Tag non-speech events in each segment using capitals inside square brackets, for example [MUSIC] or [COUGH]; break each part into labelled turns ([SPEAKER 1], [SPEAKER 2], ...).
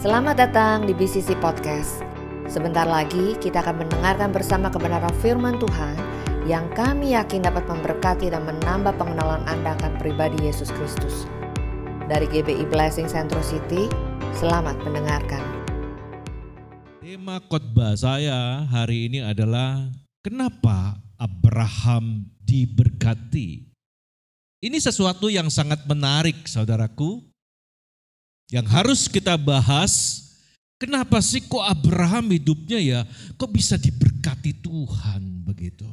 [SPEAKER 1] Selamat datang di BCC Podcast. Sebentar lagi kita akan mendengarkan bersama kebenaran firman Tuhan yang kami yakin dapat memberkati dan menambah pengenalan Anda akan pribadi Yesus Kristus. Dari GBI Blessing Central City, selamat mendengarkan.
[SPEAKER 2] Tema khotbah saya hari ini adalah kenapa Abraham diberkati. Ini sesuatu yang sangat menarik saudaraku yang harus kita bahas, kenapa sih kok Abraham hidupnya ya, kok bisa diberkati Tuhan begitu.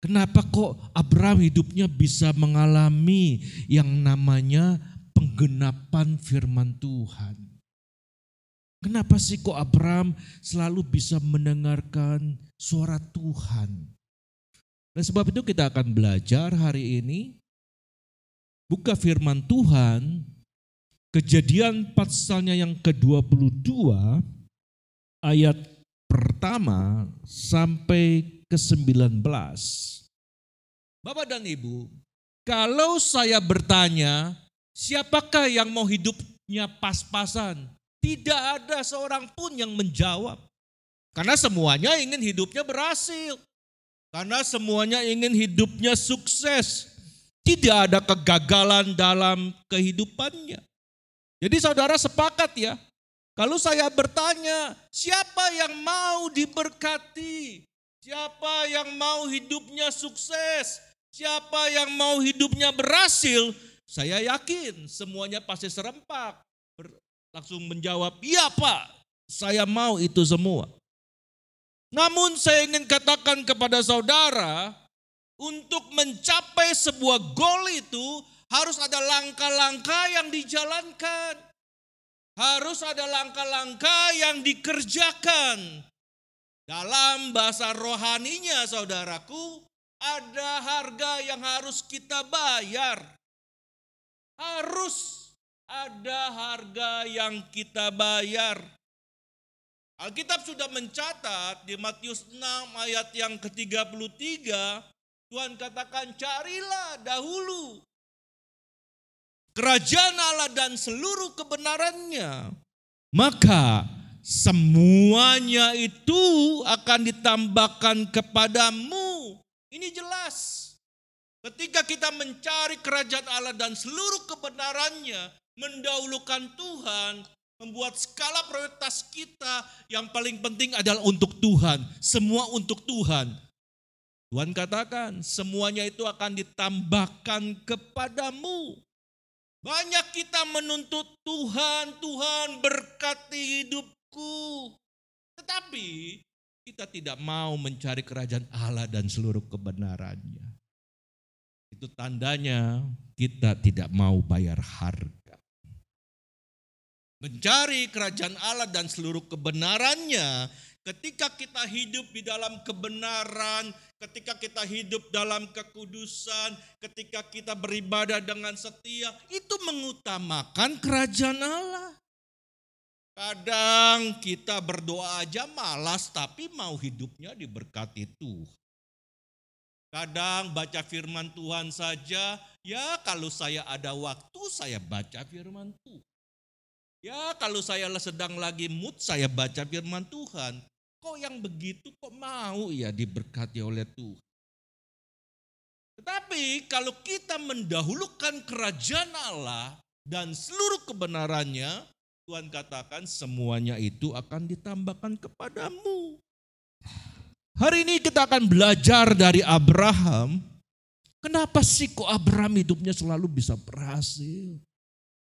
[SPEAKER 2] Kenapa kok Abraham hidupnya bisa mengalami yang namanya penggenapan firman Tuhan. Kenapa sih kok Abraham selalu bisa mendengarkan suara Tuhan? Dan sebab itu kita akan belajar hari ini buka firman Tuhan Kejadian pasalnya yang ke-22 ayat pertama sampai ke-19. Bapak dan Ibu, kalau saya bertanya, siapakah yang mau hidupnya pas-pasan? Tidak ada seorang pun yang menjawab. Karena semuanya ingin hidupnya berhasil. Karena semuanya ingin hidupnya sukses. Tidak ada kegagalan dalam kehidupannya. Jadi saudara sepakat ya, kalau saya bertanya, siapa yang mau diberkati? Siapa yang mau hidupnya sukses? Siapa yang mau hidupnya berhasil? Saya yakin semuanya pasti serempak. Langsung menjawab, iya pak, saya mau itu semua. Namun saya ingin katakan kepada saudara, untuk mencapai sebuah goal itu harus ada langkah-langkah yang dijalankan. Harus ada langkah-langkah yang dikerjakan. Dalam bahasa rohaninya saudaraku, ada harga yang harus kita bayar. Harus ada harga yang kita bayar. Alkitab sudah mencatat di Matius 6 ayat yang ke-33, Tuhan katakan carilah dahulu kerajaan Allah dan seluruh kebenarannya, maka semuanya itu akan ditambahkan kepadamu. Ini jelas. Ketika kita mencari kerajaan Allah dan seluruh kebenarannya, mendahulukan Tuhan, membuat skala prioritas kita yang paling penting adalah untuk Tuhan, semua untuk Tuhan. Tuhan katakan, semuanya itu akan ditambahkan kepadamu. Banyak kita menuntut Tuhan, Tuhan berkati hidupku. Tetapi kita tidak mau mencari kerajaan Allah dan seluruh kebenarannya. Itu tandanya kita tidak mau bayar harga. Mencari kerajaan Allah dan seluruh kebenarannya Ketika kita hidup di dalam kebenaran, ketika kita hidup dalam kekudusan, ketika kita beribadah dengan setia, itu mengutamakan kerajaan Allah. Kadang kita berdoa aja malas, tapi mau hidupnya diberkati Tuhan. Kadang baca firman Tuhan saja, ya kalau saya ada waktu saya baca firman Tuhan. Ya kalau saya sedang lagi mood saya baca firman Tuhan. Kok yang begitu kok mau ya diberkati oleh Tuhan? Tetapi kalau kita mendahulukan kerajaan Allah dan seluruh kebenarannya, Tuhan katakan semuanya itu akan ditambahkan kepadamu. Hari ini kita akan belajar dari Abraham. Kenapa sih kok Abraham hidupnya selalu bisa berhasil?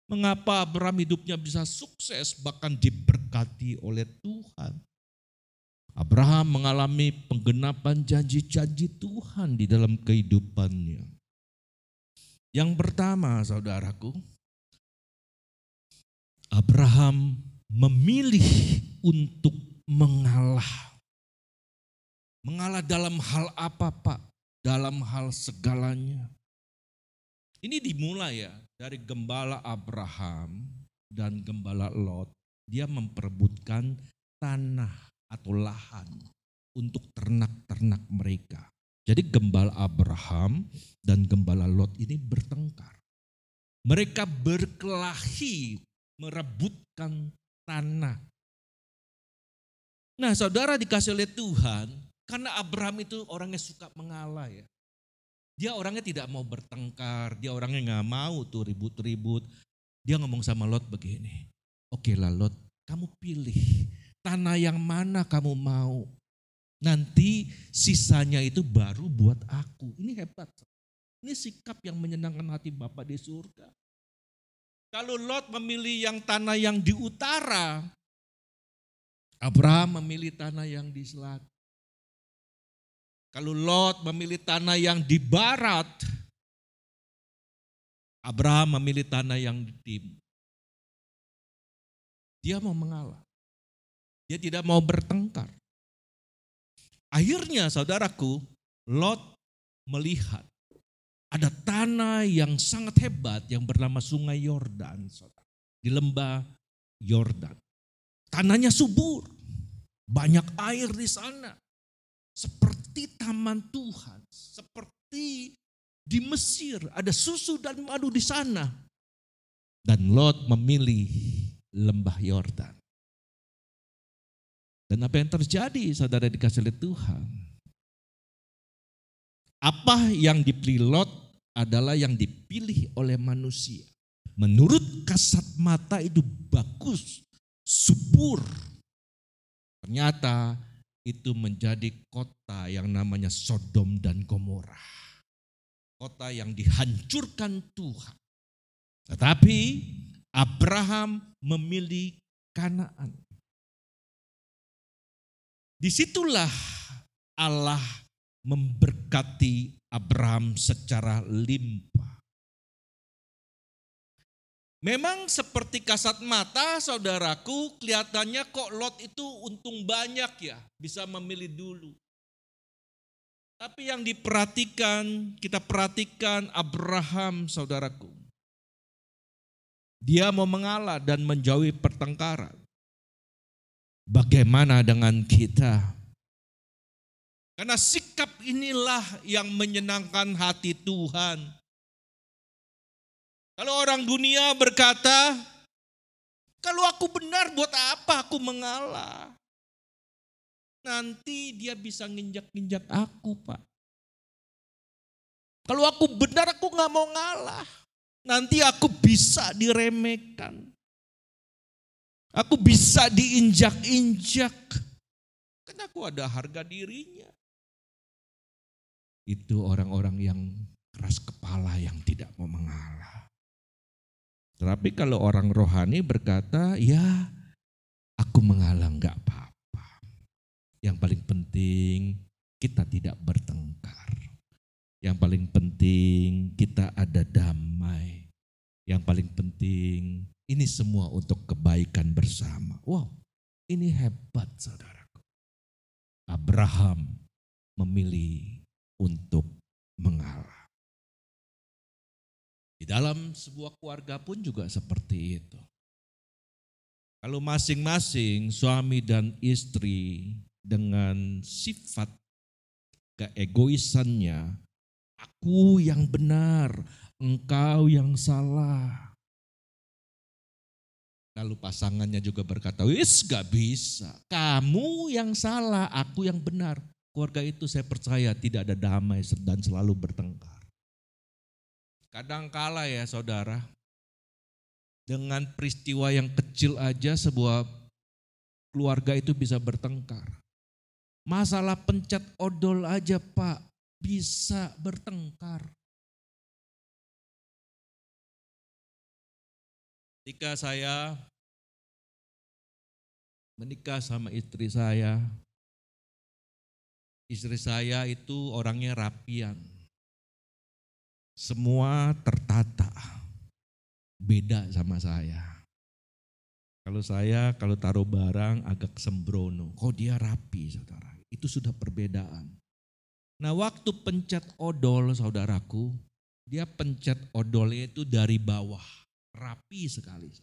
[SPEAKER 2] Mengapa Abraham hidupnya bisa sukses bahkan diberkati oleh Tuhan? Abraham mengalami penggenapan janji-janji Tuhan di dalam kehidupannya. Yang pertama, saudaraku, Abraham memilih untuk mengalah. Mengalah dalam hal apa, Pak? Dalam hal segalanya. Ini dimulai ya dari gembala Abraham dan gembala Lot. Dia memperebutkan tanah atau lahan untuk ternak-ternak mereka. Jadi gembala Abraham dan gembala Lot ini bertengkar. Mereka berkelahi merebutkan tanah. Nah saudara dikasih oleh Tuhan, karena Abraham itu orangnya suka mengalah ya. Dia orangnya tidak mau bertengkar, dia orangnya nggak mau tuh ribut-ribut. Dia ngomong sama Lot begini, oke lah Lot, kamu pilih tanah yang mana kamu mau. Nanti sisanya itu baru buat aku. Ini hebat. Ini sikap yang menyenangkan hati Bapak di surga. Kalau Lot memilih yang tanah yang di utara, Abraham memilih tanah yang di selatan. Kalau Lot memilih tanah yang di barat, Abraham memilih tanah yang di timur. Dia mau mengalah. Dia tidak mau bertengkar. Akhirnya saudaraku, Lot melihat ada tanah yang sangat hebat yang bernama Sungai Yordan di lembah Yordan. Tanahnya subur, banyak air di sana. Seperti taman Tuhan, seperti di Mesir ada susu dan madu di sana. Dan Lot memilih lembah Yordan. Dan apa yang terjadi saudara dikasih oleh Tuhan? Apa yang dipilih Lot adalah yang dipilih oleh manusia. Menurut kasat mata itu bagus, subur. Ternyata itu menjadi kota yang namanya Sodom dan Gomora. Kota yang dihancurkan Tuhan. Tetapi Abraham memilih Kanaan. Di situlah Allah memberkati Abraham secara limpah. Memang seperti kasat mata saudaraku kelihatannya kok Lot itu untung banyak ya bisa memilih dulu. Tapi yang diperhatikan, kita perhatikan Abraham saudaraku. Dia mau mengalah dan menjauhi pertengkaran. Bagaimana dengan kita? Karena sikap inilah yang menyenangkan hati Tuhan. Kalau orang dunia berkata, kalau aku benar buat apa aku mengalah? Nanti dia bisa nginjak-nginjak aku pak. Kalau aku benar aku nggak mau ngalah. Nanti aku bisa diremehkan. Aku bisa diinjak-injak. Karena aku ada harga dirinya. Itu orang-orang yang keras kepala yang tidak mau mengalah. Tapi kalau orang rohani berkata, ya aku mengalah enggak apa-apa. Yang paling penting kita tidak bertengkar. Yang paling penting kita ada damai. Yang paling penting ini semua untuk kebaikan bersama. Wow, ini hebat saudaraku. Abraham memilih untuk mengalah. Di dalam sebuah keluarga pun juga seperti itu. Kalau masing-masing suami dan istri dengan sifat keegoisannya, aku yang benar, engkau yang salah Lalu pasangannya juga berkata, wis gak bisa. Kamu yang salah, aku yang benar. Keluarga itu saya percaya tidak ada damai dan selalu bertengkar. Kadang kala ya saudara, dengan peristiwa yang kecil aja sebuah keluarga itu bisa bertengkar. Masalah pencet odol aja pak, bisa bertengkar. Ketika saya menikah sama istri saya, istri saya itu orangnya rapian. Semua tertata. Beda sama saya. Kalau saya kalau taruh barang agak sembrono, kok dia rapi saudara. Itu sudah perbedaan. Nah waktu pencet odol saudaraku, dia pencet odolnya itu dari bawah rapi sekali.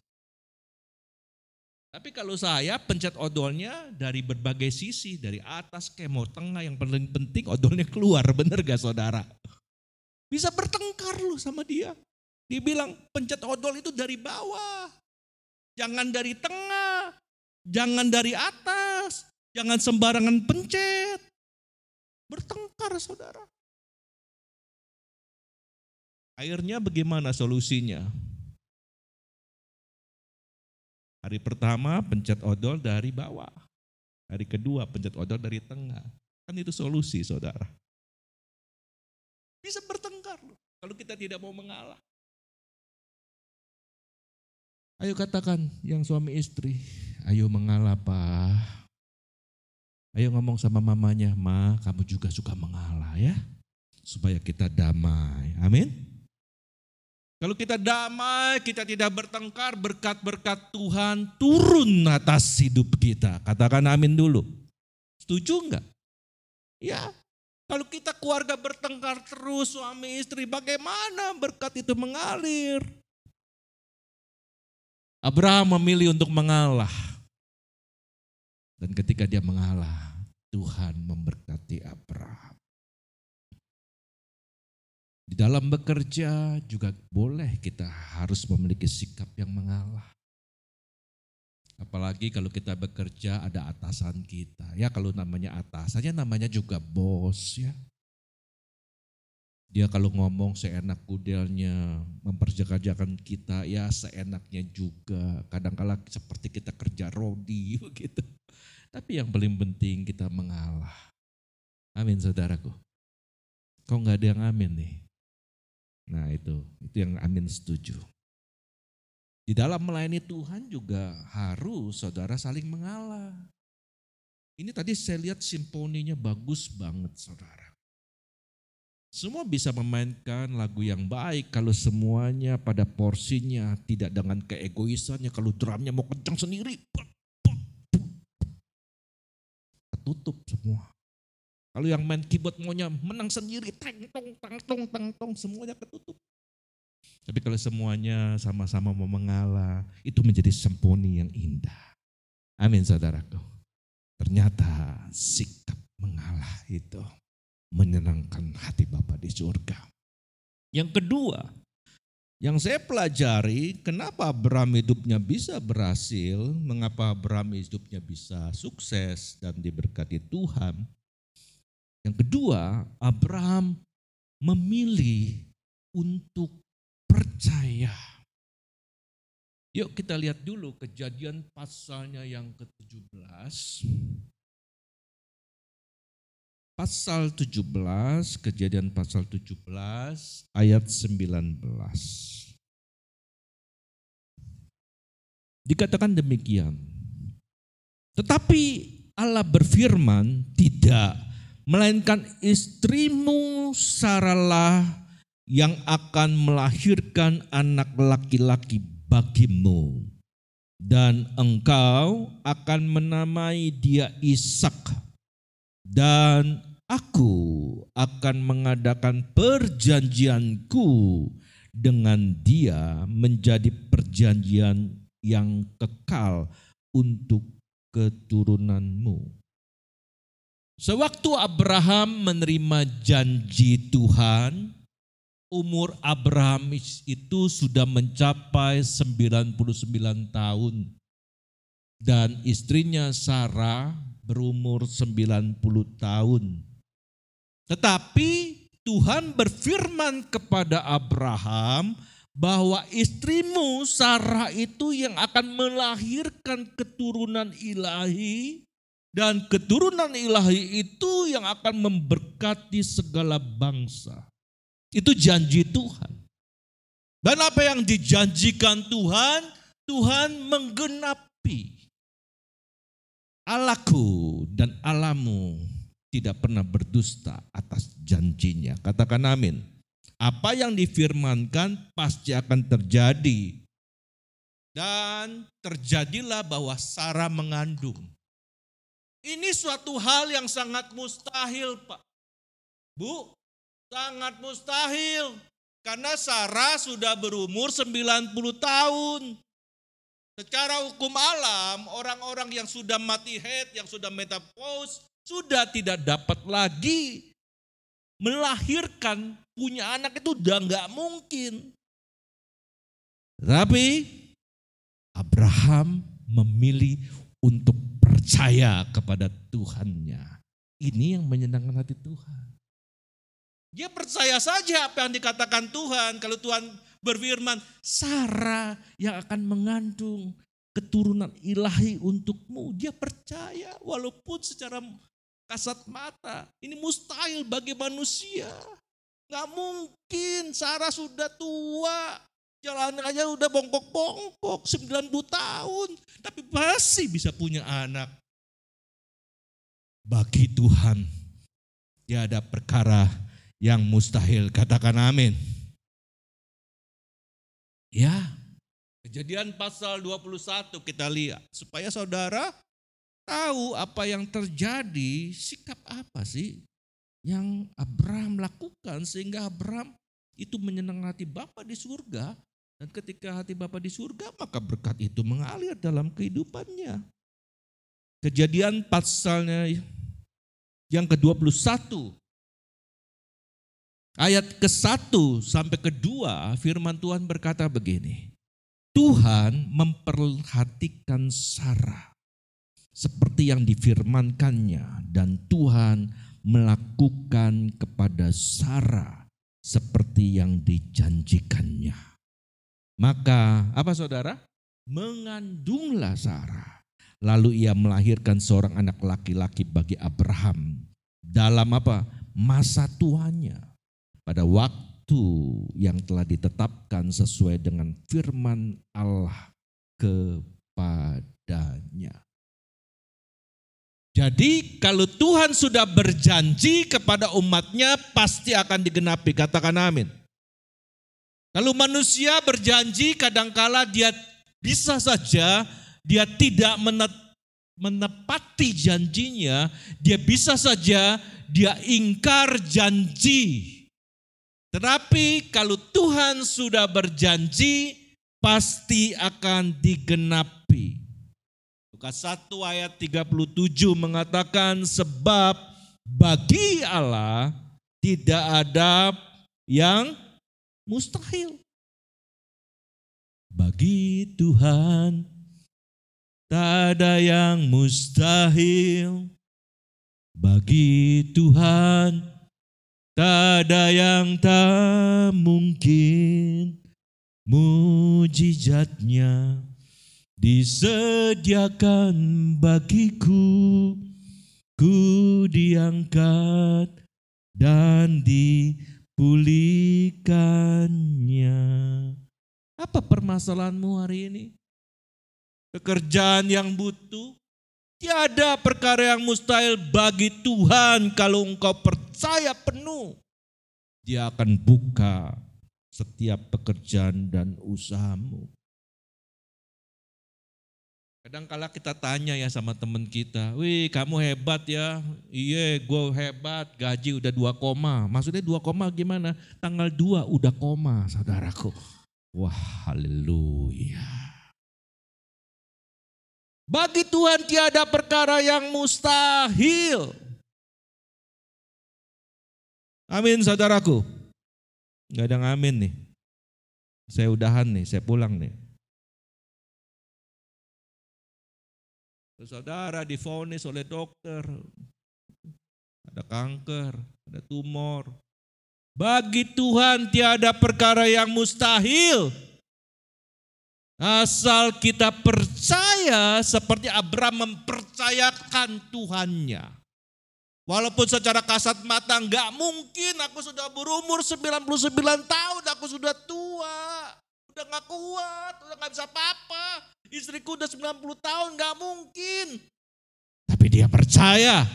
[SPEAKER 2] Tapi kalau saya pencet odolnya dari berbagai sisi, dari atas ke mau tengah, yang paling penting odolnya keluar, [LAUGHS] bener gak saudara? Bisa bertengkar lu sama dia. Dia bilang pencet odol itu dari bawah, jangan dari tengah. Jangan dari atas, jangan sembarangan pencet. Bertengkar saudara. Akhirnya bagaimana solusinya? Hari pertama pencet odol dari bawah. Hari kedua pencet odol dari tengah. Kan itu solusi saudara. Bisa bertengkar loh. Kalau kita tidak mau mengalah. Ayo katakan yang suami istri, ayo mengalah pak. Ayo ngomong sama mamanya, ma kamu juga suka mengalah ya. Supaya kita damai, amin. Kalau kita damai, kita tidak bertengkar, berkat-berkat Tuhan turun atas hidup kita. Katakan amin dulu. Setuju enggak? Ya, kalau kita keluarga bertengkar terus suami istri, bagaimana berkat itu mengalir? Abraham memilih untuk mengalah. Dan ketika dia mengalah, Tuhan memberkati Abraham. Di dalam bekerja juga boleh kita harus memiliki sikap yang mengalah. Apalagi kalau kita bekerja ada atasan kita. Ya kalau namanya atasannya namanya juga bos ya. Dia kalau ngomong seenak kudelnya, memperjaga-jagan kita ya seenaknya juga. Kadang-kala seperti kita kerja rodi [LAUGHS] begitu. Tapi yang paling penting kita mengalah. Amin saudaraku. Kok nggak ada yang amin nih? Nah itu, itu yang amin setuju. Di dalam melayani Tuhan juga harus saudara saling mengalah. Ini tadi saya lihat simponinya bagus banget saudara. Semua bisa memainkan lagu yang baik kalau semuanya pada porsinya tidak dengan keegoisannya. Kalau drumnya mau kencang sendiri, tutup semua. Kalau yang main keyboard maunya menang sendiri, teng tong tang tong tang tong semuanya ketutup. Tapi kalau semuanya sama-sama mau mengalah, itu menjadi semponi yang indah. Amin saudaraku. Ternyata sikap mengalah itu menyenangkan hati Bapa di surga. Yang kedua, yang saya pelajari, kenapa Abraham hidupnya bisa berhasil, mengapa Abraham hidupnya bisa sukses dan diberkati Tuhan. Yang kedua, Abraham memilih untuk percaya. Yuk kita lihat dulu kejadian pasalnya yang ke-17 pasal 17, kejadian pasal 17 ayat 19. Dikatakan demikian. Tetapi Allah berfirman, tidak, melainkan istrimu Saralah yang akan melahirkan anak laki-laki bagimu. Dan engkau akan menamai dia Ishak dan aku akan mengadakan perjanjianku dengan dia menjadi perjanjian yang kekal untuk keturunanmu. Sewaktu Abraham menerima janji Tuhan, umur Abraham itu sudah mencapai 99 tahun. Dan istrinya Sarah berumur 90 tahun. Tetapi Tuhan berfirman kepada Abraham bahwa istrimu Sarah itu yang akan melahirkan keturunan ilahi dan keturunan ilahi itu yang akan memberkati segala bangsa. Itu janji Tuhan. Dan apa yang dijanjikan Tuhan, Tuhan menggenapi. Allahku dan Allahmu tidak pernah berdusta atas janjinya. Katakan amin. Apa yang difirmankan pasti akan terjadi. Dan terjadilah bahwa Sarah mengandung. Ini suatu hal yang sangat mustahil Pak. Bu, sangat mustahil. Karena Sarah sudah berumur 90 tahun. Secara hukum alam, orang-orang yang sudah mati head, yang sudah metapause, sudah tidak dapat lagi melahirkan punya anak itu udah nggak mungkin. Tapi Abraham memilih untuk percaya kepada Tuhannya. Ini yang menyenangkan hati Tuhan. Dia percaya saja apa yang dikatakan Tuhan. Kalau Tuhan berfirman, Sarah yang akan mengandung keturunan ilahi untukmu. Dia percaya walaupun secara kasat mata. Ini mustahil bagi manusia. Gak mungkin Sarah sudah tua. Jalan aja udah bongkok-bongkok 90 tahun. Tapi masih bisa punya anak. Bagi Tuhan, tiada perkara yang mustahil. Katakan amin. Ya, kejadian pasal 21 kita lihat. Supaya saudara tahu apa yang terjadi, sikap apa sih yang Abraham lakukan sehingga Abraham itu menyenangkan hati Bapa di surga. Dan ketika hati Bapa di surga, maka berkat itu mengalir dalam kehidupannya. Kejadian pasalnya yang ke-21 Ayat ke-1 sampai ke-2 firman Tuhan berkata begini. Tuhan memperhatikan Sarah seperti yang difirmankannya dan Tuhan melakukan kepada Sarah seperti yang dijanjikannya. Maka apa saudara? Mengandunglah Sarah. Lalu ia melahirkan seorang anak laki-laki bagi Abraham dalam apa? Masa tuanya pada waktu yang telah ditetapkan sesuai dengan firman Allah kepadanya. Jadi kalau Tuhan sudah berjanji kepada umatnya pasti akan digenapi. Katakan amin. Kalau manusia berjanji kadangkala dia bisa saja dia tidak menepati janjinya. Dia bisa saja dia ingkar janji. Tetapi kalau Tuhan sudah berjanji, pasti akan digenapi. Lukas 1 ayat 37 mengatakan sebab bagi Allah tidak ada yang mustahil. Bagi Tuhan tak ada yang mustahil. Bagi Tuhan Tak ada yang tak mungkin mujizatnya disediakan bagiku ku diangkat dan dipulihkannya. Apa permasalahanmu hari ini? Pekerjaan yang butuh, Tiada perkara yang mustahil bagi Tuhan kalau engkau percaya penuh. Dia akan buka setiap pekerjaan dan usahamu. Kadang kala kita tanya ya sama teman kita, wih kamu hebat ya, iya gue hebat, gaji udah dua koma. Maksudnya dua koma gimana? Tanggal dua udah koma saudaraku. Wah haleluya. Bagi Tuhan tiada perkara yang mustahil. Amin saudaraku. Gak ada yang amin nih. Saya udahan nih, saya pulang nih. Saudara difonis oleh dokter. Ada kanker, ada tumor. Bagi Tuhan tiada perkara yang mustahil. Asal kita percaya seperti Abraham mempercayakan Tuhannya. Walaupun secara kasat mata nggak mungkin aku sudah berumur 99 tahun, aku sudah tua. Udah nggak kuat, udah nggak bisa apa-apa. Istriku udah 90 tahun, nggak mungkin. Tapi dia percaya.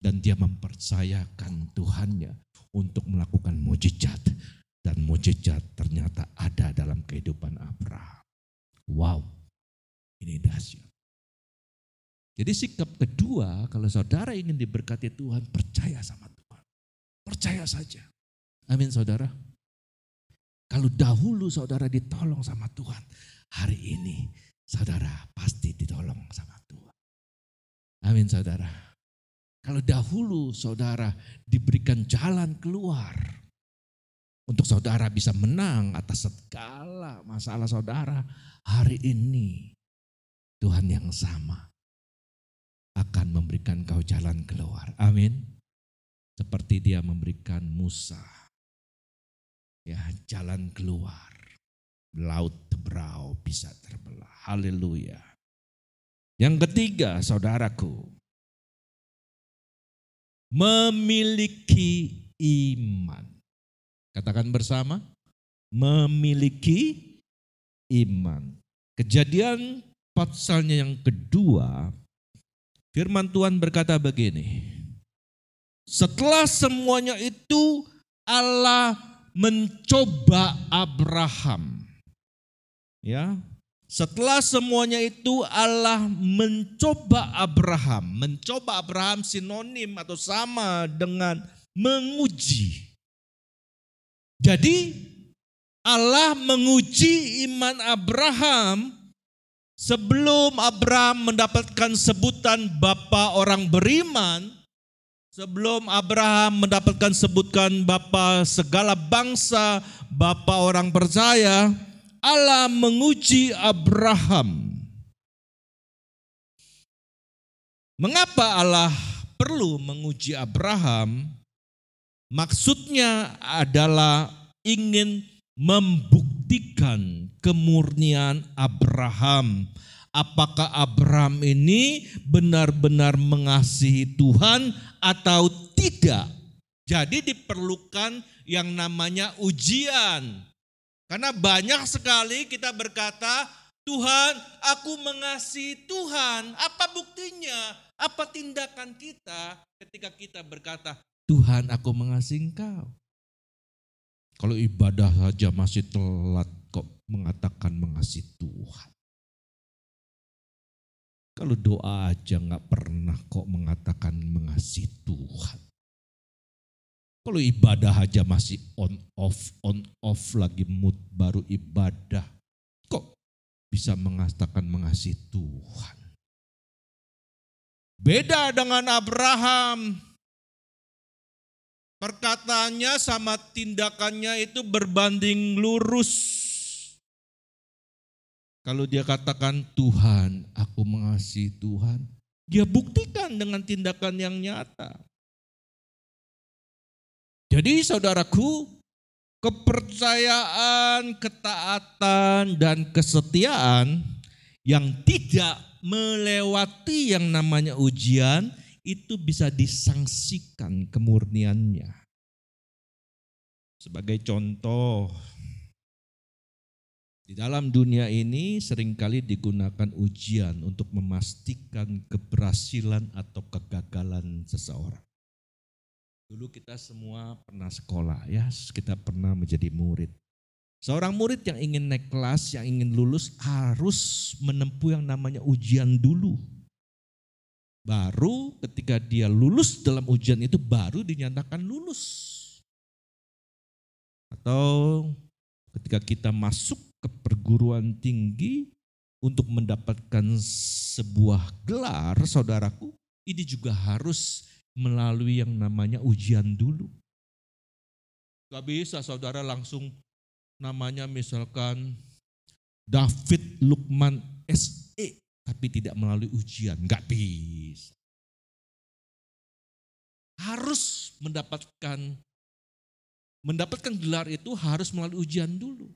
[SPEAKER 2] Dan dia mempercayakan Tuhannya untuk melakukan mujizat dan mujizat ternyata ada dalam kehidupan Abraham. Wow, ini dahsyat. Jadi sikap kedua, kalau saudara ingin diberkati Tuhan, percaya sama Tuhan. Percaya saja. Amin saudara. Kalau dahulu saudara ditolong sama Tuhan, hari ini saudara pasti ditolong sama Tuhan. Amin saudara. Kalau dahulu saudara diberikan jalan keluar, untuk saudara bisa menang atas segala masalah saudara hari ini. Tuhan yang sama akan memberikan kau jalan keluar. Amin. Seperti dia memberikan Musa ya jalan keluar. Laut tebrau bisa terbelah. Haleluya. Yang ketiga, saudaraku, memiliki iman. Katakan bersama, memiliki iman. Kejadian pasalnya yang kedua, firman Tuhan berkata begini. Setelah semuanya itu Allah mencoba Abraham. Ya. Setelah semuanya itu Allah mencoba Abraham. Mencoba Abraham sinonim atau sama dengan menguji. Jadi Allah menguji iman Abraham sebelum Abraham mendapatkan sebutan bapa orang beriman, sebelum Abraham mendapatkan sebutan bapa segala bangsa, bapa orang percaya, Allah menguji Abraham. Mengapa Allah perlu menguji Abraham? Maksudnya adalah ingin membuktikan kemurnian Abraham. Apakah Abraham ini benar-benar mengasihi Tuhan atau tidak? Jadi diperlukan yang namanya ujian. Karena banyak sekali kita berkata, Tuhan, aku mengasihi Tuhan. Apa buktinya? Apa tindakan kita ketika kita berkata, Tuhan aku mengasihi engkau. Kalau ibadah saja masih telat kok mengatakan mengasihi Tuhan. Kalau doa aja nggak pernah kok mengatakan mengasihi Tuhan. Kalau ibadah aja masih on off on off lagi mood baru ibadah. Kok bisa mengatakan mengasihi Tuhan? Beda dengan Abraham. Perkataannya sama tindakannya itu berbanding lurus. Kalau dia katakan Tuhan, aku mengasihi Tuhan, dia buktikan dengan tindakan yang nyata. Jadi saudaraku, kepercayaan, ketaatan, dan kesetiaan yang tidak melewati yang namanya ujian itu bisa disangsikan kemurniannya. Sebagai contoh, di dalam dunia ini sering kali digunakan ujian untuk memastikan keberhasilan atau kegagalan seseorang. Dulu kita semua pernah sekolah ya, kita pernah menjadi murid. Seorang murid yang ingin naik kelas, yang ingin lulus harus menempuh yang namanya ujian dulu. Baru ketika dia lulus dalam ujian itu baru dinyatakan lulus. Atau ketika kita masuk ke perguruan tinggi untuk mendapatkan sebuah gelar, saudaraku, ini juga harus melalui yang namanya ujian dulu. Gak bisa saudara langsung namanya misalkan David Lukman SE tapi tidak melalui ujian, nggak bisa. Harus mendapatkan mendapatkan gelar itu harus melalui ujian dulu.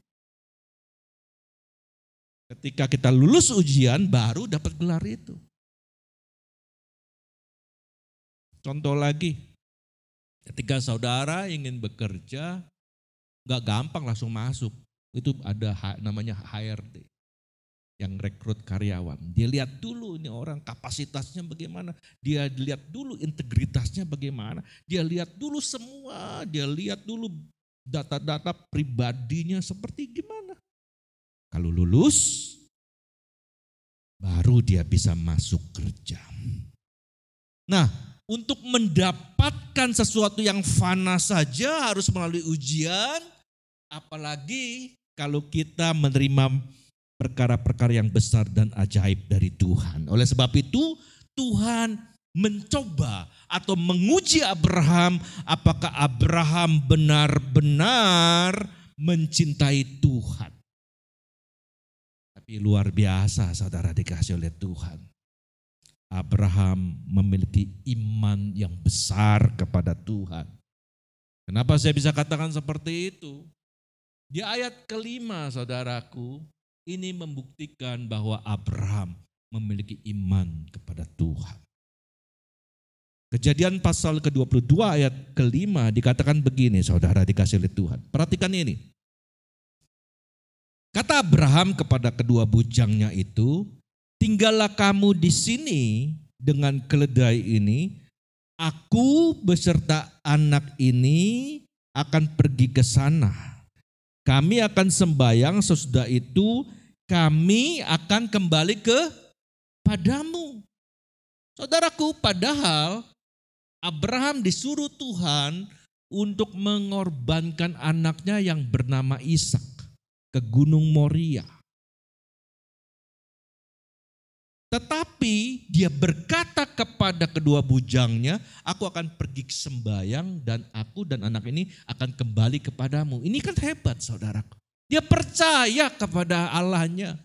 [SPEAKER 2] Ketika kita lulus ujian baru dapat gelar itu. Contoh lagi, ketika saudara ingin bekerja, nggak gampang langsung masuk. Itu ada namanya HRD yang rekrut karyawan. Dia lihat dulu ini orang kapasitasnya bagaimana. Dia lihat dulu integritasnya bagaimana. Dia lihat dulu semua. Dia lihat dulu data-data pribadinya seperti gimana. Kalau lulus, baru dia bisa masuk kerja. Nah, untuk mendapatkan sesuatu yang fana saja harus melalui ujian, apalagi kalau kita menerima perkara-perkara yang besar dan ajaib dari Tuhan. Oleh sebab itu Tuhan mencoba atau menguji Abraham apakah Abraham benar-benar mencintai Tuhan. Tapi luar biasa saudara dikasih oleh Tuhan. Abraham memiliki iman yang besar kepada Tuhan. Kenapa saya bisa katakan seperti itu? Di ayat kelima saudaraku, ini membuktikan bahwa Abraham memiliki iman kepada Tuhan. Kejadian pasal ke-22 ayat kelima dikatakan begini saudara dikasih oleh Tuhan. Perhatikan ini. Kata Abraham kepada kedua bujangnya itu, tinggallah kamu di sini dengan keledai ini, aku beserta anak ini akan pergi ke sana. Kami akan sembayang sesudah itu kami akan kembali ke padamu. Saudaraku, padahal Abraham disuruh Tuhan untuk mengorbankan anaknya yang bernama Ishak ke Gunung Moria. Tetapi dia berkata kepada kedua bujangnya, aku akan pergi ke sembayang dan aku dan anak ini akan kembali kepadamu. Ini kan hebat saudaraku. Dia percaya kepada Allahnya.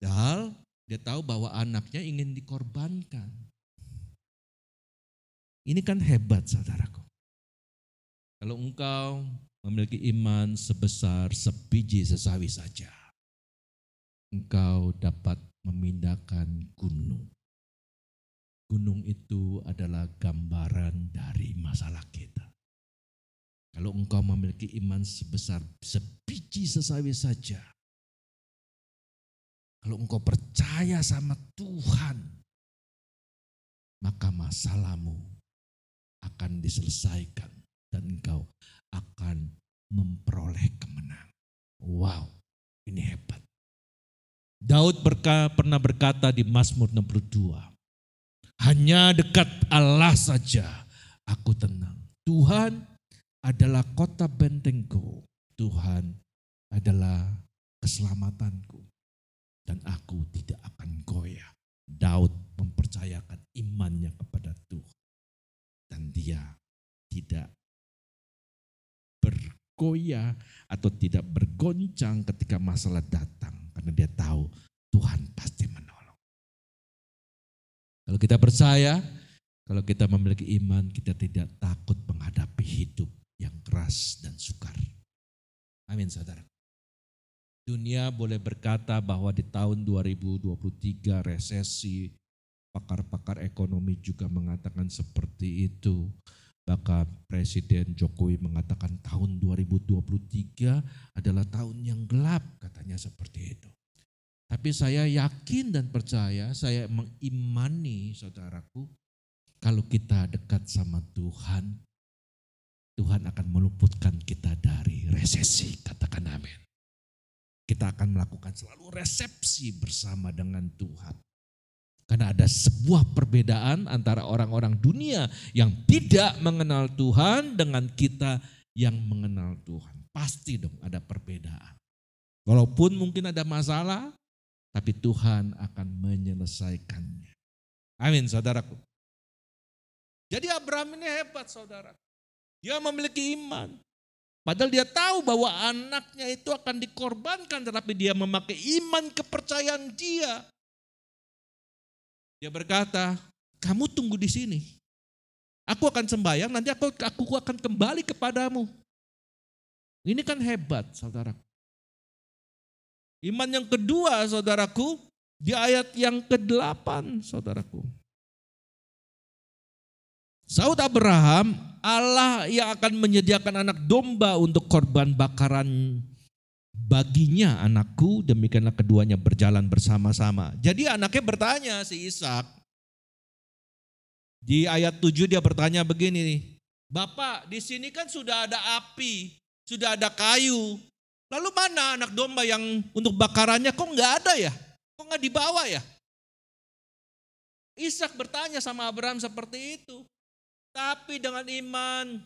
[SPEAKER 2] Padahal dia tahu bahwa anaknya ingin dikorbankan. Ini kan hebat saudaraku. Kalau engkau memiliki iman sebesar sebiji sesawi saja, engkau dapat memindahkan gunung. Gunung itu adalah gambaran dari masalah kita. Kalau engkau memiliki iman sebesar sebiji sesawi saja, kalau engkau percaya sama Tuhan, maka masalahmu akan diselesaikan dan engkau akan memperoleh kemenangan. Wow, ini hebat. Daud berka, pernah berkata di Mazmur 62, hanya dekat Allah saja aku tenang. Tuhan adalah kota bentengku. Tuhan adalah keselamatanku. Dan aku tidak akan goyah. Daud mempercayakan imannya kepada Tuhan. Dan dia tidak bergoyah atau tidak bergoncang ketika masalah datang karena dia tahu Tuhan pasti menolong. Kalau kita percaya, kalau kita memiliki iman, kita tidak takut menghadapi hidup yang keras dan sukar. Amin saudara. Dunia boleh berkata bahwa di tahun 2023 resesi, pakar-pakar ekonomi juga mengatakan seperti itu. Bahkan Presiden Jokowi mengatakan tahun 2023 adalah tahun yang gelap, katanya seperti itu. Tapi saya yakin dan percaya, saya mengimani saudaraku, kalau kita dekat sama Tuhan, Tuhan akan meluputkan kita dari resesi, katakan amin. Kita akan melakukan selalu resepsi bersama dengan Tuhan. Karena ada sebuah perbedaan antara orang-orang dunia yang tidak mengenal Tuhan dengan kita yang mengenal Tuhan. Pasti dong ada perbedaan. Walaupun mungkin ada masalah, tapi Tuhan akan menyelesaikannya. Amin saudaraku. Jadi Abraham ini hebat saudara. Dia memiliki iman. Padahal dia tahu bahwa anaknya itu akan dikorbankan, tetapi dia memakai iman kepercayaan dia dia berkata, kamu tunggu di sini. Aku akan sembahyang, nanti aku, aku akan kembali kepadamu. Ini kan hebat, saudaraku. Iman yang kedua, saudaraku, di ayat yang ke-8, saudaraku. Saud Abraham, Allah yang akan menyediakan anak domba untuk korban bakaran baginya anakku, demikianlah keduanya berjalan bersama-sama. Jadi anaknya bertanya si Ishak. Di ayat 7 dia bertanya begini, Bapak di sini kan sudah ada api, sudah ada kayu. Lalu mana anak domba yang untuk bakarannya kok nggak ada ya? Kok nggak dibawa ya? Ishak bertanya sama Abraham seperti itu. Tapi dengan iman,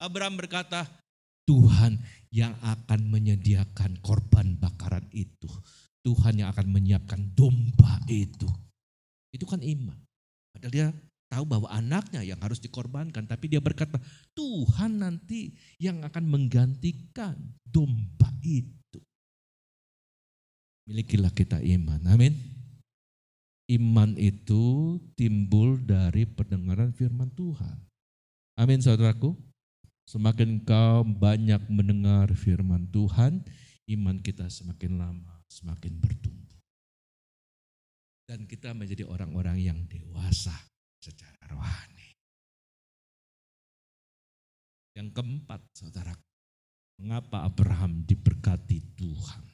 [SPEAKER 2] Abraham berkata, Tuhan yang akan menyediakan korban bakaran itu. Tuhan yang akan menyiapkan domba itu. Itu kan iman. Padahal dia tahu bahwa anaknya yang harus dikorbankan. Tapi dia berkata, Tuhan nanti yang akan menggantikan domba itu. Milikilah kita iman. Amin. Iman itu timbul dari pendengaran firman Tuhan. Amin saudaraku. Semakin kau banyak mendengar firman Tuhan, iman kita semakin lama, semakin bertumbuh. Dan kita menjadi orang-orang yang dewasa secara rohani. Yang keempat, saudara, mengapa Abraham diberkati Tuhan?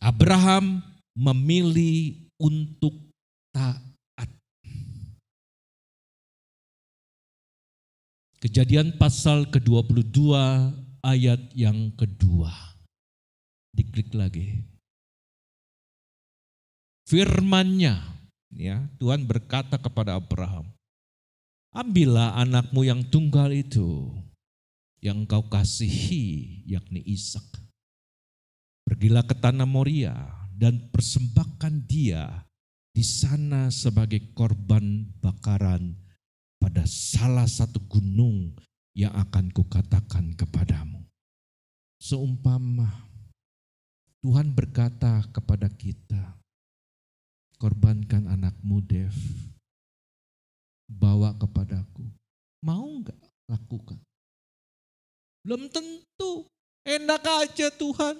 [SPEAKER 2] Abraham memilih untuk taat. Kejadian pasal ke-22 ayat yang kedua. Diklik lagi. Firmannya, ya Tuhan berkata kepada Abraham, ambillah anakmu yang tunggal itu, yang kau kasihi, yakni Ishak. Pergilah ke tanah Moria dan persembahkan dia di sana sebagai korban bakaran pada salah satu gunung yang akan kukatakan kepadamu. Seumpama Tuhan berkata kepada kita, korbankan anakmu Dev, bawa kepadaku. Mau nggak lakukan? Belum tentu. Enak aja Tuhan.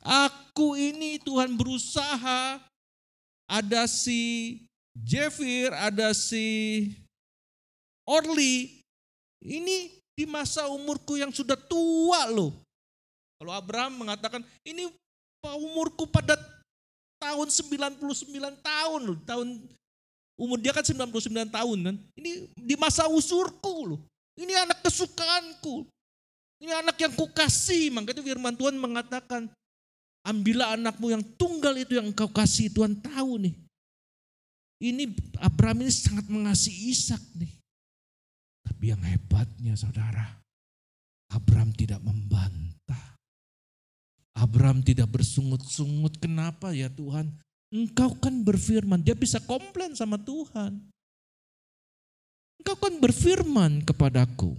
[SPEAKER 2] Aku ini Tuhan berusaha. Ada si Jefir, ada si Orly. Ini di masa umurku yang sudah tua loh. Kalau Abraham mengatakan, ini umurku pada tahun 99 tahun loh. Tahun umur dia kan 99 tahun kan. Ini di masa usurku loh. Ini anak kesukaanku. Ini anak yang kukasih. Maka itu firman Tuhan mengatakan, ambillah anakmu yang tunggal itu yang engkau kasih. Tuhan tahu nih. Ini Abraham ini sangat mengasihi Ishak nih. Tapi yang hebatnya saudara, Abraham tidak membantah. Abraham tidak bersungut-sungut. Kenapa ya Tuhan? Engkau kan berfirman. Dia bisa komplain sama Tuhan. Engkau kan berfirman kepadaku.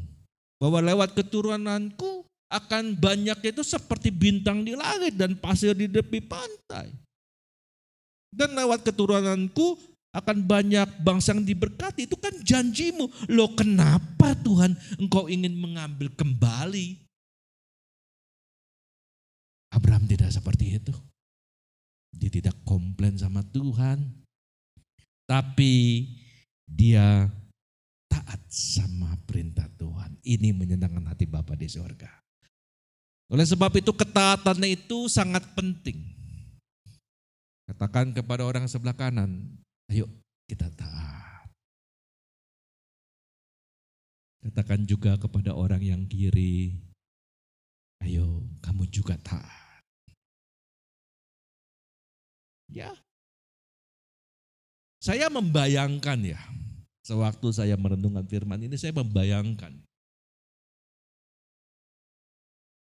[SPEAKER 2] Bahwa lewat keturunanku akan banyak itu seperti bintang di langit dan pasir di tepi pantai. Dan lewat keturunanku akan banyak bangsa yang diberkati. Itu kan janjimu. Loh kenapa Tuhan engkau ingin mengambil kembali? Abraham tidak seperti itu. Dia tidak komplain sama Tuhan. Tapi dia taat sama perintah Tuhan. Ini menyenangkan hati Bapa di surga. Oleh sebab itu ketaatan itu sangat penting. Katakan kepada orang sebelah kanan, ayo kita taat. Katakan juga kepada orang yang kiri, ayo kamu juga taat. Ya. Saya membayangkan ya, sewaktu saya merenungkan firman ini saya membayangkan.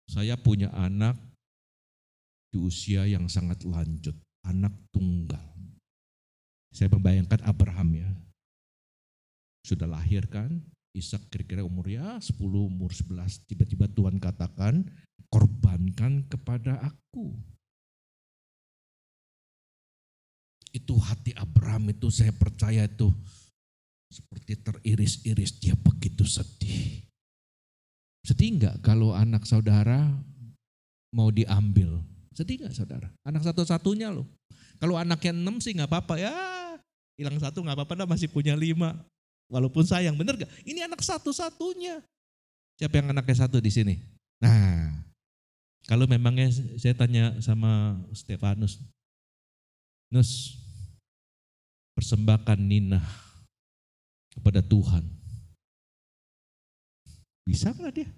[SPEAKER 2] Saya punya anak di usia yang sangat lanjut, anak tunggal. Saya membayangkan Abraham ya. Sudah lahir kan, Ishak kira-kira umurnya 10, umur 11. Tiba-tiba Tuhan katakan, korbankan kepada aku. itu hati Abraham itu saya percaya itu seperti teriris-iris dia begitu sedih. Sedih enggak kalau anak saudara mau diambil? Sedih enggak saudara? Anak satu-satunya loh. Kalau anaknya enam sih nggak apa-apa ya. Hilang satu nggak apa-apa, dah masih punya lima. Walaupun sayang, bener gak? Ini anak satu-satunya. Siapa yang anaknya satu di sini? Nah, kalau memangnya saya tanya sama Stefanus, Nus, persembahkan Nina kepada Tuhan. Bisa nggak dia?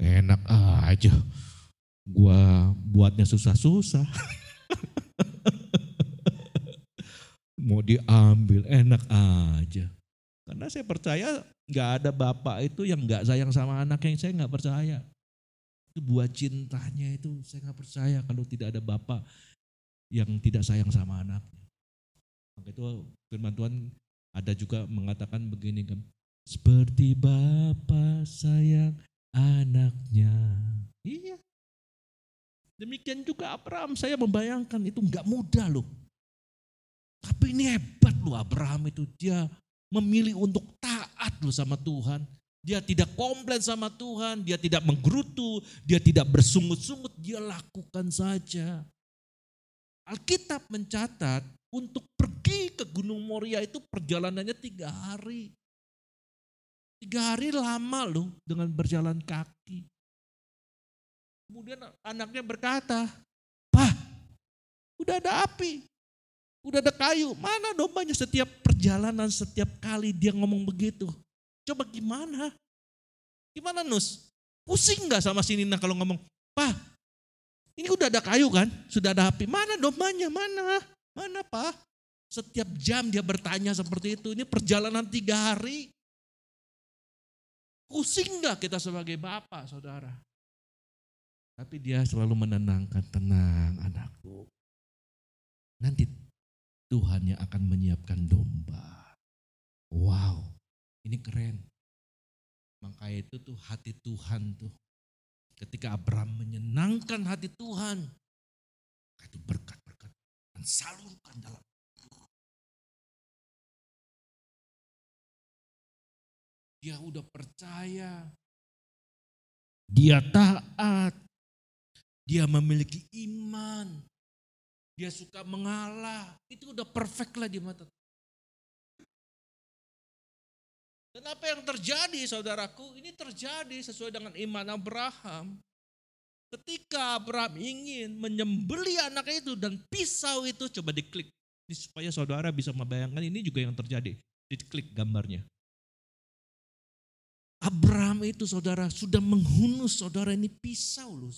[SPEAKER 2] Enak aja. Gua buatnya susah-susah. [LAUGHS] Mau diambil enak aja. Karena saya percaya nggak ada bapak itu yang nggak sayang sama anak yang saya nggak percaya. Itu buat cintanya itu saya nggak percaya kalau tidak ada bapak yang tidak sayang sama anaknya. Maka itu firman Tuhan ada juga mengatakan begini kan. Seperti Bapa sayang anaknya. Iya. Demikian juga Abraham, saya membayangkan itu nggak mudah loh. Tapi ini hebat loh Abraham itu, dia memilih untuk taat loh sama Tuhan. Dia tidak komplain sama Tuhan, dia tidak menggerutu, dia tidak bersungut-sungut, dia lakukan saja. Alkitab mencatat untuk pergi ke Gunung Moria itu perjalanannya tiga hari. Tiga hari lama loh dengan berjalan kaki. Kemudian anaknya berkata, Pak, udah ada api, udah ada kayu, mana dombanya setiap perjalanan, setiap kali dia ngomong begitu. Coba gimana? Gimana Nus? Pusing gak sama si Nina kalau ngomong, Pak, ini udah ada kayu kan? Sudah ada api, mana dombanya, mana? Mana Pak? Setiap jam dia bertanya seperti itu, ini perjalanan tiga hari. Pusing gak kita sebagai bapak, saudara? Tapi dia selalu menenangkan, tenang anakku. Nanti Tuhan yang akan menyiapkan domba. Wow, ini keren. Maka itu tuh hati Tuhan tuh. Ketika Abraham menyenangkan hati Tuhan, itu berkat-berkat dan salurkan dalam Dia udah percaya. Dia taat. Dia memiliki iman. Dia suka mengalah. Itu udah perfect lah di mata Dan apa yang terjadi saudaraku? Ini terjadi sesuai dengan iman Abraham. Ketika Abraham ingin menyembeli anak itu dan pisau itu coba diklik. Ini supaya saudara bisa membayangkan ini juga yang terjadi. Diklik gambarnya. Abraham itu saudara sudah menghunus saudara ini pisau loh.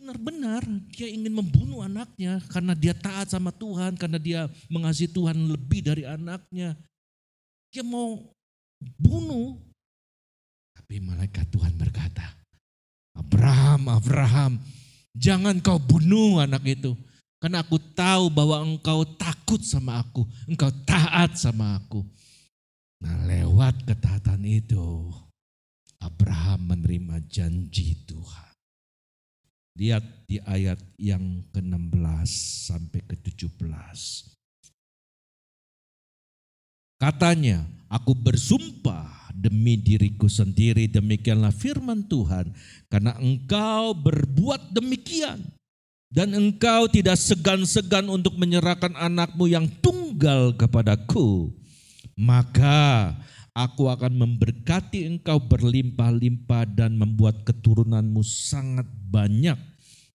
[SPEAKER 2] Benar-benar dia ingin membunuh anaknya karena dia taat sama Tuhan, karena dia mengasihi Tuhan lebih dari anaknya. Dia mau bunuh. Tapi malaikat Tuhan berkata, Abraham, Abraham, jangan kau bunuh anak itu. Karena aku tahu bahwa engkau takut sama aku, engkau taat sama aku. Nah lewat ketaatan itu, Abraham menerima janji Tuhan. Lihat di ayat yang ke-16 sampai ke-17. Katanya, aku bersumpah demi diriku sendiri, demikianlah firman Tuhan, karena engkau berbuat demikian, dan engkau tidak segan-segan untuk menyerahkan anakmu yang tunggal kepadaku, maka aku akan memberkati engkau berlimpah-limpah dan membuat keturunanmu sangat banyak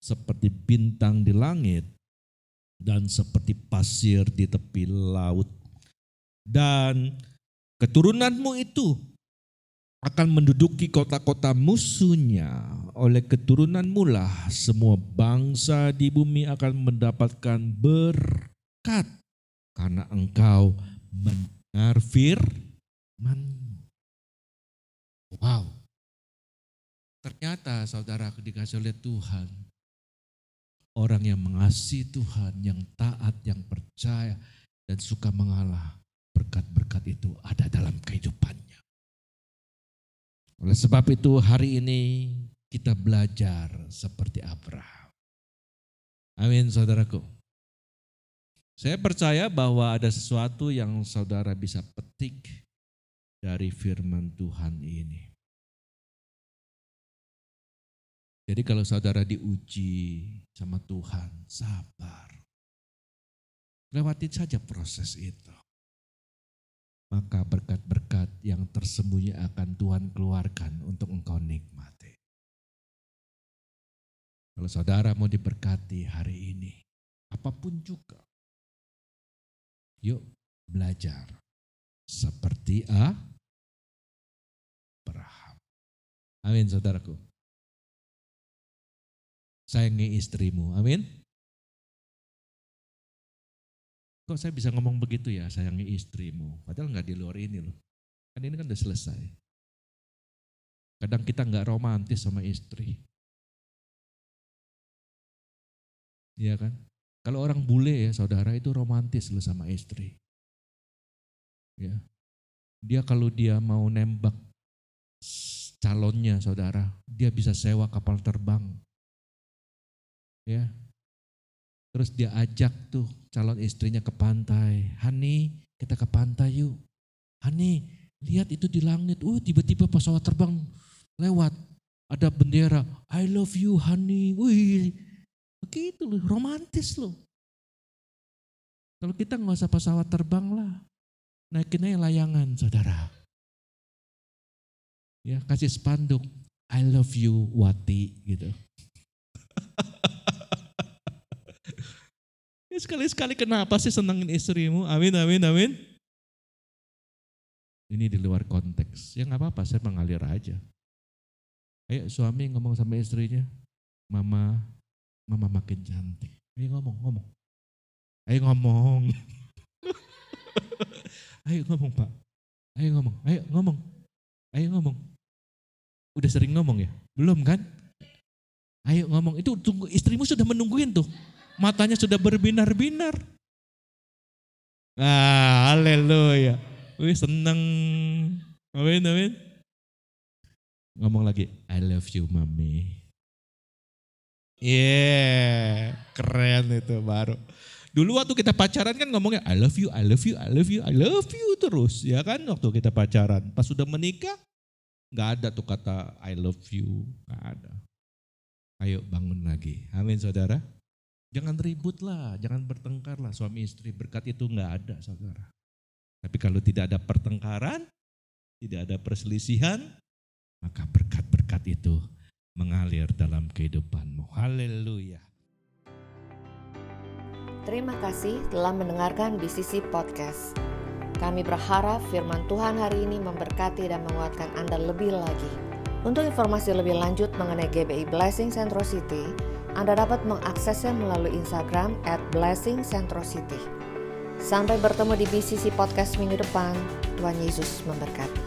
[SPEAKER 2] seperti bintang di langit dan seperti pasir di tepi laut. Dan keturunanmu itu akan menduduki kota-kota musuhnya. Oleh keturunanmu lah semua bangsa di bumi akan mendapatkan berkat karena engkau mendengar firman. Wow. Ternyata saudara dikasih oleh Tuhan, orang yang mengasihi Tuhan, yang taat, yang percaya, dan suka mengalah, berkat-berkat itu ada dalam kehidupannya. Oleh sebab itu hari ini kita belajar seperti Abraham. Amin saudaraku. Saya percaya bahwa ada sesuatu yang saudara bisa petik dari firman Tuhan ini. Jadi kalau saudara diuji sama Tuhan, sabar. Lewatin saja proses itu. Maka berkat-berkat yang tersembunyi akan Tuhan keluarkan untuk engkau nikmati. Kalau saudara mau diberkati hari ini, apa pun juga, yuk belajar seperti Abraham. Amin saudaraku sayangi istrimu. Amin. Kok saya bisa ngomong begitu ya, sayangi istrimu. Padahal nggak di luar ini loh. Kan ini kan udah selesai. Kadang kita nggak romantis sama istri. Iya kan? Kalau orang bule ya saudara itu romantis loh sama istri. Ya. Dia kalau dia mau nembak calonnya saudara, dia bisa sewa kapal terbang Ya. Terus dia ajak tuh calon istrinya ke pantai. Hani, kita ke pantai yuk. Hani, lihat itu di langit. Uh, tiba-tiba pesawat terbang lewat. Ada bendera, I love you honey. Wih, begitu loh, romantis loh. Kalau kita nggak usah pesawat terbang lah. Naikin aja layangan, saudara. Ya, kasih spanduk, I love you Wati gitu. ya sekali-sekali kenapa sih senangin istrimu? Amin, amin, amin. Ini di luar konteks. Ya nggak apa-apa, saya mengalir aja. Ayo suami ngomong sama istrinya, mama, mama makin cantik. Ayo ngomong, ngomong. Ayo ngomong. [LAUGHS] ayo ngomong pak. Ayo ngomong, ayo ngomong. Ayo ngomong. Udah sering ngomong ya? Belum kan? Ayo ngomong. Itu tunggu, istrimu sudah menungguin tuh. Matanya sudah berbinar-binar. Ah, haleluya. Wih seneng. Amin, amin. Ngomong lagi, I love you mami. Yeah, keren itu baru. Dulu waktu kita pacaran kan ngomongnya I love you, I love you, I love you, I love you terus ya kan waktu kita pacaran. Pas sudah menikah nggak ada tuh kata I love you, nggak ada. Ayo bangun lagi, amin saudara. Jangan ribut lah, jangan bertengkar lah suami istri berkat itu nggak ada saudara. Tapi kalau tidak ada pertengkaran, tidak ada perselisihan, maka berkat-berkat itu mengalir dalam kehidupanmu. Haleluya.
[SPEAKER 1] Terima kasih telah mendengarkan BCC Podcast. Kami berharap firman Tuhan hari ini memberkati dan menguatkan Anda lebih lagi. Untuk informasi lebih lanjut mengenai GBI Blessing Centro City, Anda dapat mengaksesnya melalui Instagram at Blessing Centro City. Sampai bertemu di BCC Podcast minggu depan. Tuhan Yesus memberkati.